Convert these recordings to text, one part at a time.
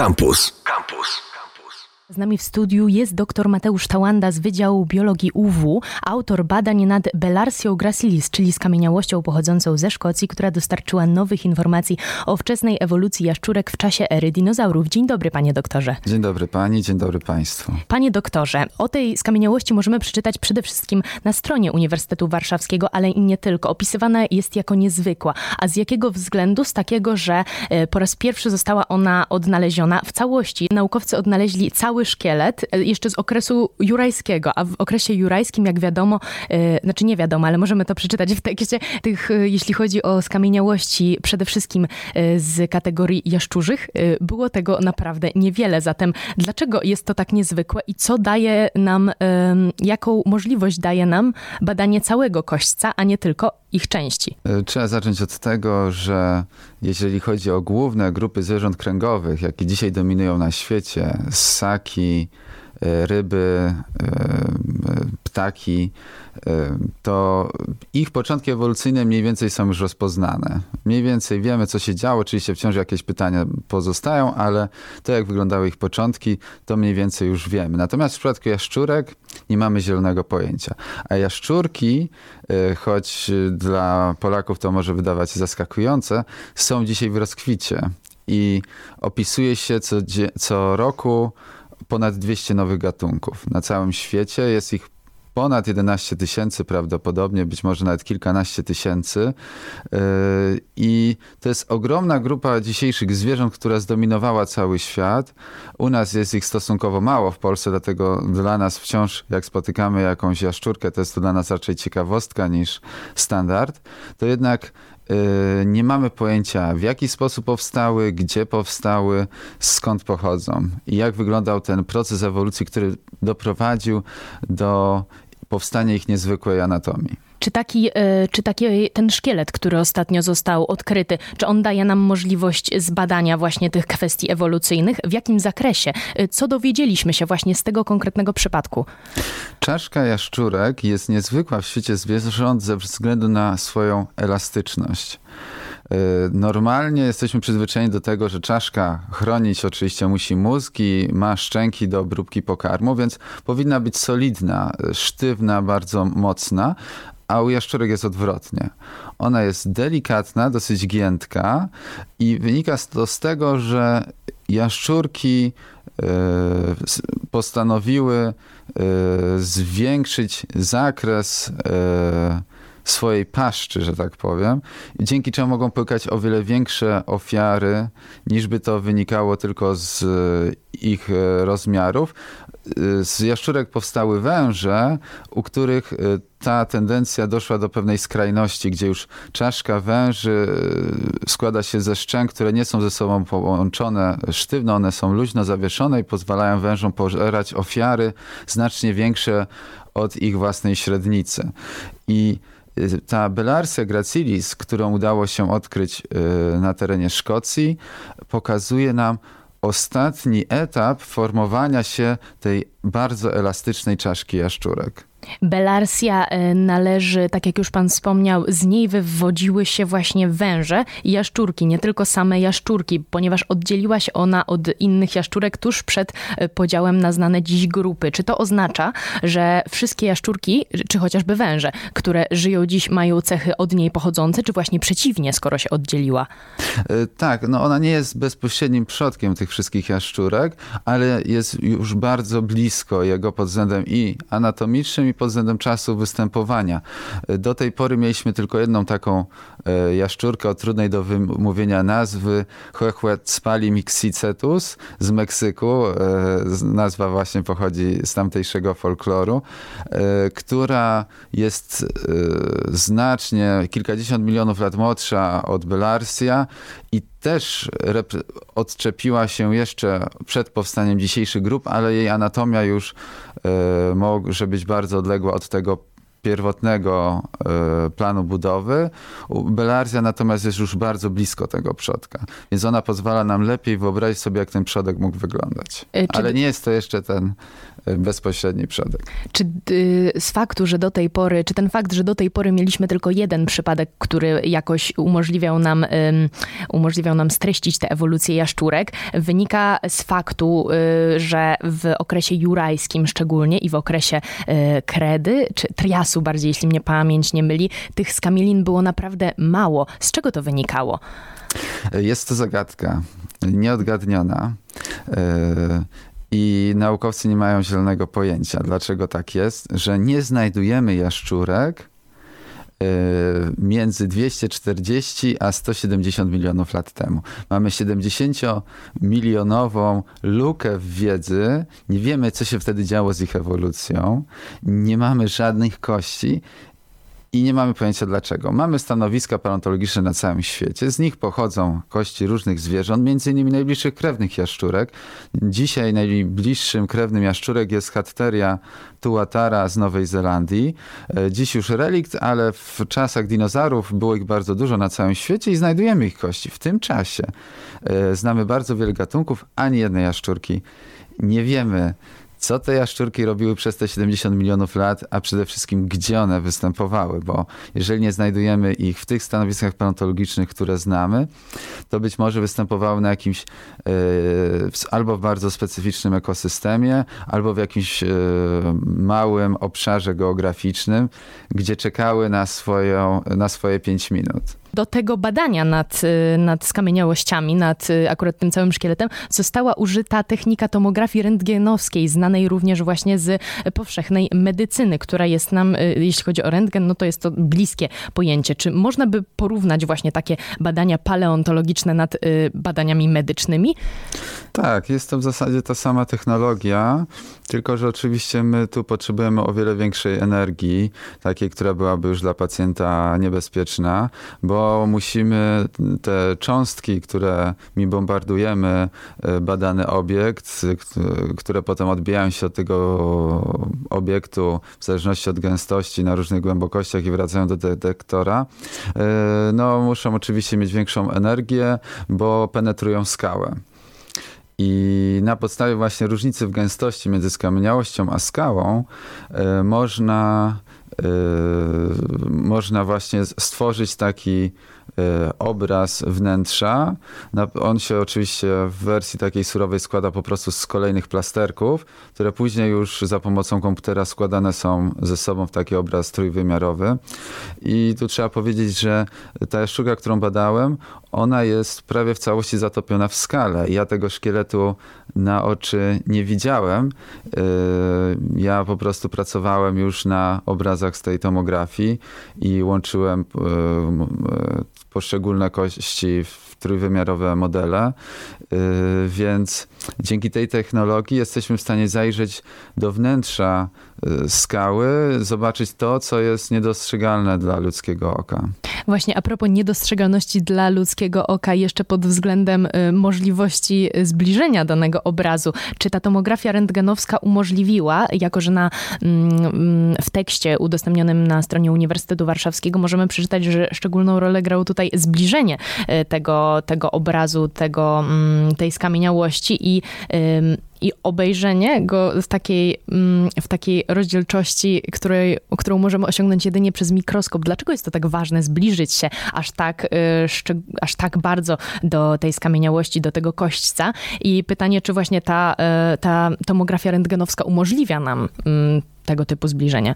Campus. Campus. Z nami w studiu jest dr Mateusz Tałanda z Wydziału Biologii UW, autor badań nad Belarsią gracilis, czyli skamieniałością pochodzącą ze Szkocji, która dostarczyła nowych informacji o wczesnej ewolucji jaszczurek w czasie ery dinozaurów. Dzień dobry, panie doktorze. Dzień dobry pani, dzień dobry państwu. Panie doktorze, o tej skamieniałości możemy przeczytać przede wszystkim na stronie Uniwersytetu Warszawskiego, ale i nie tylko. Opisywana jest jako niezwykła. A z jakiego względu? Z takiego, że e, po raz pierwszy została ona odnaleziona w całości. Naukowcy odnaleźli cały cały szkielet e, jeszcze z okresu jurajskiego, a w okresie jurajskim, jak wiadomo, e, znaczy nie wiadomo, ale możemy to przeczytać w tekście, tych, e, jeśli chodzi o skamieniałości, przede wszystkim z kategorii jaszczurzych, było tego naprawdę niewiele. Zatem dlaczego jest to tak niezwykłe i co daje nam, jaką możliwość daje nam badanie całego kośćca, a nie tylko ich części? Trzeba zacząć od tego, że jeżeli chodzi o główne grupy zwierząt kręgowych, jakie dzisiaj dominują na świecie, ssaki, e, ryby, e, ptaki, e, to ich początki ewolucyjne mniej więcej są już rozpoznane. Mniej więcej wiemy, co się działo. Oczywiście wciąż jakieś pytania pozostają, ale to, jak wyglądały ich początki, to mniej więcej już wiemy. Natomiast w przypadku jaszczurek nie mamy zielonego pojęcia. A jaszczurki, choć dla Polaków to może wydawać się zaskakujące, są dzisiaj w rozkwicie. I opisuje się co, co roku ponad 200 nowych gatunków na całym świecie. Jest ich ponad 11 tysięcy prawdopodobnie, być może nawet kilkanaście tysięcy. Yy, I to jest ogromna grupa dzisiejszych zwierząt, która zdominowała cały świat. U nas jest ich stosunkowo mało w Polsce, dlatego dla nas wciąż, jak spotykamy jakąś jaszczurkę, to jest to dla nas raczej ciekawostka niż standard. To jednak nie mamy pojęcia, w jaki sposób powstały, gdzie powstały, skąd pochodzą i jak wyglądał ten proces ewolucji, który doprowadził do powstania ich niezwykłej anatomii. Czy taki, e, czy taki ten szkielet, który ostatnio został odkryty, czy on daje nam możliwość zbadania właśnie tych kwestii ewolucyjnych? W jakim zakresie? E, co dowiedzieliśmy się właśnie z tego konkretnego przypadku? Czaszka jaszczurek jest niezwykła w świecie zwierząt ze względu na swoją elastyczność. E, normalnie jesteśmy przyzwyczajeni do tego, że czaszka chronić oczywiście musi mózg i ma szczęki do obróbki pokarmu, więc powinna być solidna, sztywna, bardzo mocna, a u jaszczurek jest odwrotnie. Ona jest delikatna, dosyć giętka i wynika to z tego, że jaszczurki e, postanowiły e, zwiększyć zakres e, swojej paszczy, że tak powiem, dzięki czemu mogą płykać o wiele większe ofiary, niż by to wynikało tylko z ich rozmiarów. Z jaszczurek powstały węże, u których ta tendencja doszła do pewnej skrajności, gdzie już czaszka węży e, składa się ze szczęk, które nie są ze sobą połączone sztywno, one są luźno zawieszone i pozwalają wężom pożerać ofiary znacznie większe od ich własnej średnicy. I e, ta Belarsia gracilis, którą udało się odkryć na terenie Szkocji, pokazuje nam ostatni etap formowania się tej bardzo elastycznej czaszki jaszczurek. Belarsia e, należy, tak jak już pan wspomniał, z niej wywodziły się właśnie węże i jaszczurki, nie tylko same jaszczurki, ponieważ oddzieliła się ona od innych jaszczurek tuż przed e, podziałem na znane dziś grupy. Czy to oznacza, że wszystkie jaszczurki, czy chociażby węże, które żyją dziś, mają cechy od niej pochodzące, czy właśnie przeciwnie, skoro się oddzieliła? E, tak, no ona nie jest bezpośrednim przodkiem tych wszystkich jaszczurek, ale jest już bardzo blisko jego pod względem i anatomicznym, i pod względem czasu występowania. Do tej pory mieliśmy tylko jedną taką e, jaszczurkę o trudnej do wymówienia nazwy Huehuetzpali mixicetus z Meksyku. E, nazwa właśnie pochodzi z tamtejszego folkloru, e, która jest znacznie, kilkadziesiąt milionów lat młodsza od Belarsia i też odczepiła się jeszcze przed powstaniem dzisiejszych grup, ale jej anatomia już e, może być bardzo odległa od tego pierwotnego e, planu budowy. Belarzia natomiast jest już bardzo blisko tego przodka, więc ona pozwala nam lepiej wyobrazić sobie, jak ten przodek mógł wyglądać. E, czy... Ale nie jest to jeszcze ten e, bezpośredni przodek. Czy z faktu, że do tej pory, czy ten fakt, że do tej pory mieliśmy tylko jeden przypadek, który jakoś umożliwiał nam, umożliwiał nam streścić tę ewolucję jaszczurek, wynika z faktu, że w okresie jurajskim szczególnie i w okresie kredy, czy triasu czasu, bardziej jeśli mnie pamięć nie myli, tych skamielin było naprawdę mało. Z czego to wynikało? Jest to zagadka nieodgadniona. E, I naukowcy nie mają zielonego pojęcia, dlaczego tak jest, że nie znajdujemy jaszczurek między 240 a 170 milionów lat temu. Mamy 70-milionową lukę w wiedzy. Nie wiemy, co się wtedy działo z ich ewolucją. Nie mamy żadnych kości i nie mamy pojęcia dlaczego. Mamy stanowiska paleontologiczne na całym świecie. Z nich pochodzą kości różnych zwierząt, między innymi najbliższych krewnych jaszczurek. Dzisiaj najbliższym krewnym jaszczurek jest Hatteria tuatara z Nowej Zelandii. E, dziś już relikt, ale w czasach dinozaurów było ich bardzo dużo na całym świecie i znajdujemy ich kości. W tym czasie e, znamy bardzo wiele gatunków, ani jednej jaszczurki nie wiemy, co te jaszczurki robiły przez te 70 milionów lat, a przede wszystkim gdzie one występowały, bo jeżeli nie znajdujemy ich w tych stanowiskach paleontologicznych, które znamy, to być może występowały na jakimś yy, albo w bardzo specyficznym ekosystemie, albo w jakimś yy, małym obszarze geograficznym, gdzie czekały na, swoją, na swoje 5 minut do tego badania nad, y, nad skamieniałościami, nad y, akurat tym całym szkieletem, została użyta technika tomografii rentgenowskiej, znanej również właśnie z powszechnej medycyny, która jest nam, y, jeśli chodzi o rentgen, no to jest to bliskie pojęcie. Czy można by porównać właśnie takie badania paleontologiczne nad badaniami medycznymi? Tak, jest to w zasadzie ta sama technologia, tylko że oczywiście my tu potrzebujemy o wiele większej energii, takiej, która byłaby już dla pacjenta niebezpieczna, bo bo musimy te cząstki, które mi bombardujemy, e, badany obiekt, które potem odbijają się od tego obiektu w zależności od gęstości na różnych głębokościach i wracają do detektora, e, no muszą oczywiście mieć większą energię, bo penetrują skałę. I na podstawie właśnie różnicy w gęstości między skamieniałością a skałą e, można Y, można właśnie stworzyć taki y, obraz wnętrza. On się oczywiście w wersji takiej surowej składa po prostu z kolejnych plasterków, które później już za pomocą komputera składane są ze sobą w taki obraz trójwymiarowy. I tu trzeba powiedzieć, że ta sztuka, którą badałem, ona jest prawie w całości zatopiona w skale. Ja tego szkieletu na oczy nie widziałem. Y, ja po prostu pracowałem już na obrazach z tej tomografii i łączyłem y, y, poszczególne kości w trójwymiarowe modele, więc dzięki tej technologii jesteśmy w stanie zajrzeć do wnętrza skały, zobaczyć to, co jest niedostrzegalne dla ludzkiego oka. Właśnie a propos niedostrzegalności dla ludzkiego oka, jeszcze pod względem y, możliwości zbliżenia danego obrazu, czy ta tomografia rentgenowska umożliwiła, jako że na, mm, mm, w tekście udostępnionym na stronie Uniwersytetu Warszawskiego możemy przeczytać, że szczególną rolę grało tutaj zbliżenie y, tego, obrazu, tego, mm, tej skamieniałości i i obejrzenie go w takiej, mm, w takiej rozdzielczości, której, którą możemy osiągnąć jedynie przez mikroskop. Dlaczego jest to tak ważne, zbliżyć się aż tak, y, aż tak bardzo do tej skamieniałości, do tego kośćca? I pytanie, czy właśnie ta, y, ta tomografia rentgenowska umożliwia nam mm, tego typu zbliżenia?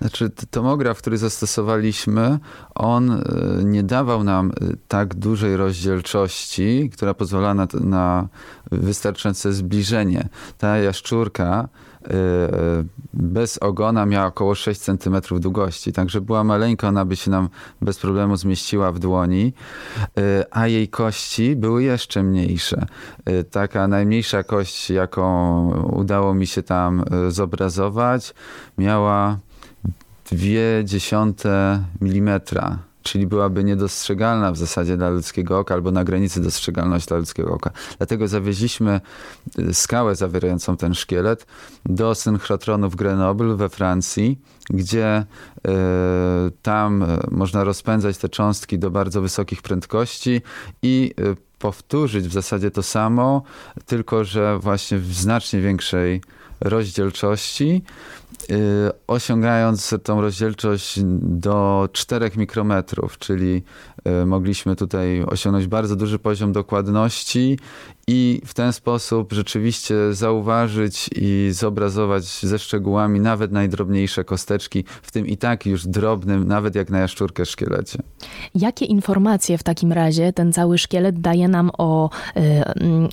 Znaczy, tomograf, który zastosowaliśmy, on e, nie dawał nam e, tak dużej rozdzielczości, która pozwala na, na wystarczające zbliżenie. Ta jaszczurka bez ogona miała około 6 cm długości, także była maleńka, ona by się nam bez problemu zmieściła w dłoni, a jej kości były jeszcze mniejsze. Taka najmniejsza kość, jaką udało mi się tam zobrazować, miała dwie dziesiąte milimetra czyli byłaby niedostrzegalna w zasadzie dla ludzkiego oka albo na granicy dostrzegalności dla ludzkiego oka. Dlatego zawieźliśmy y, skałę zawierającą ten szkielet do synchrotronu w Grenoble we Francji, gdzie y, tam y, można rozpędzać te cząstki do bardzo wysokich prędkości i powtórzyć w zasadzie to samo, tylko że właśnie w znacznie większej rozdzielczości, y, osiągając tą rozdzielczość do 4 mikrometrów, czyli y, mogliśmy tutaj osiągnąć bardzo duży poziom dokładności i w ten sposób rzeczywiście zauważyć i zobrazować ze szczegółami nawet najdrobniejsze kosteczki, w tym i tak już drobnym, nawet jak na jaszczurkę szkielecie. Jakie informacje w takim razie ten cały szkielet daje nam o, y,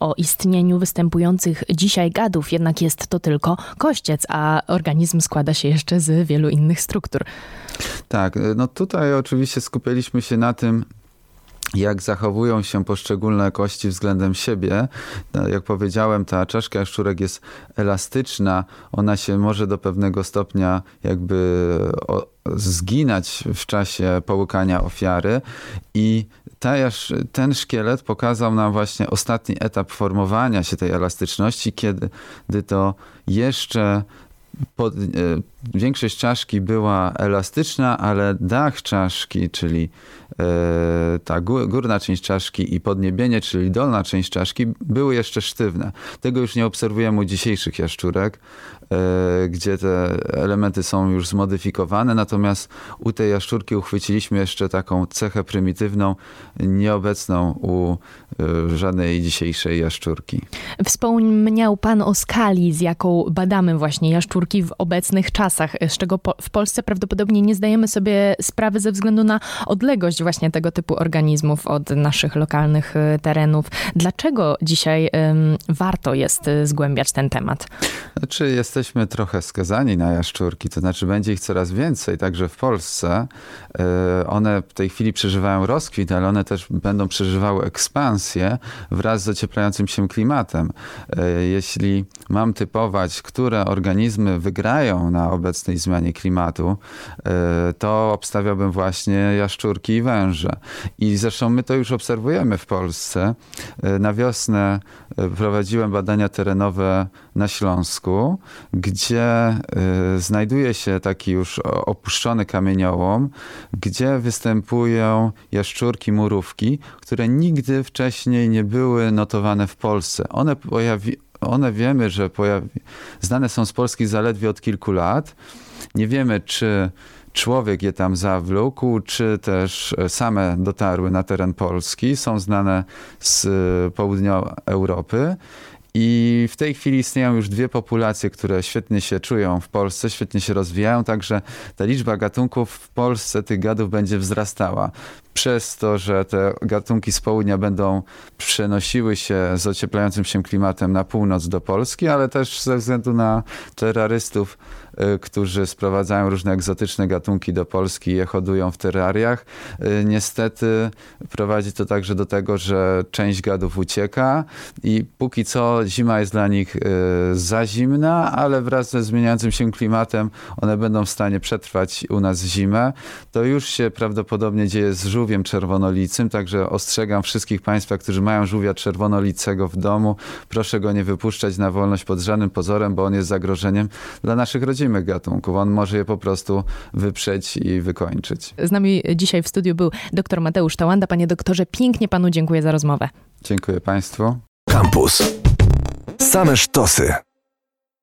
o istnieniu występujących dzisiaj gadów? Jednak jest to tylko kościec, a organizm składa się jeszcze z wielu innych struktur. Tak, no tutaj oczywiście skupialiśmy się na tym, jak zachowują się poszczególne kości względem siebie. No, jak powiedziałem, ta czaszka jaszczurek jest elastyczna, ona się może do pewnego stopnia jakby zginać w czasie połykania ofiary i ten szkielet pokazał nam właśnie ostatni etap formowania się tej elastyczności, kiedy to jeszcze pod, e, większość czaszki była elastyczna, ale dach czaszki, czyli e, ta górna część czaszki i podniebienie, czyli dolna część czaszki, były jeszcze sztywne. Tego już nie obserwujemy u dzisiejszych jaszczurek, gdzie te elementy są już zmodyfikowane, natomiast u tej jaszczurki uchwyciliśmy jeszcze taką cechę prymitywną, nieobecną u żadnej dzisiejszej jaszczurki. Wspomniał pan o skali, z jaką badamy właśnie jaszczurki w obecnych czasach, z czego w Polsce prawdopodobnie nie zdajemy sobie sprawy ze względu na odległość właśnie tego typu organizmów od naszych lokalnych y, terenów. Dlaczego dzisiaj um, warto jest zgłębiać ten temat? Znaczy, jesteśmy trochę skazani na jaszczurki, to znaczy będzie ich coraz więcej, także w Polsce. Y, one w tej chwili przeżywają rozkwit, ale one też będą przeżywały ekspansję wraz z ocieplającym się klimatem. Jeśli mam typować, które organizmy wygrają na obecnej zmianie klimatu, e, to obstawiałbym właśnie jaszczurki i węże. I zresztą my to już obserwujemy w Polsce. E, na wiosnę e, prowadziłem badania terenowe na Śląsku, gdzie znajduje się taki już opuszczony kamieniołom, gdzie występują jaszczurki murówki, które nigdy wcześniej nie były notowane w Polsce. One pojawi one wiemy, że pojawi... znane są z Polski zaledwie od kilku lat. Nie wiemy, czy człowiek je tam zawlókł, czy też same dotarły na teren Polski. Są znane z południa Europy. I w tej chwili istnieją już dwie populacje, które świetnie się czują w Polsce, świetnie się rozwijają, także ta liczba gatunków w Polsce tych gadów będzie wzrastała przez to, że te gatunki z południa będą przenosiły się z ocieplającym się klimatem na północ do Polski, ale też ze względu na terrorystów, y, którzy sprowadzają różne egzotyczne gatunki do Polski i je hodują w terrariach. Y, niestety prowadzi to także do tego, że część gadów ucieka i póki co zima jest dla nich y, za zimna, ale wraz ze zmieniającym się klimatem one będą w stanie przetrwać u nas zimę. To już się prawdopodobnie dzieje z żółwiem żółwiem czerwonolicym, także ostrzegam wszystkich Państwa, którzy mają żółwia czerwonolicego w domu, proszę go nie wypuszczać na wolność pod żadnym pozorem, bo on jest zagrożeniem dla naszych rodzimych gatunków. On może je po prostu wyprzeć i wykończyć. Z nami dzisiaj w studiu był dr Mateusz Tałanda. Panie doktorze, pięknie Panu dziękuję za rozmowę. Dziękuję Państwu. Campus. Same sztosy.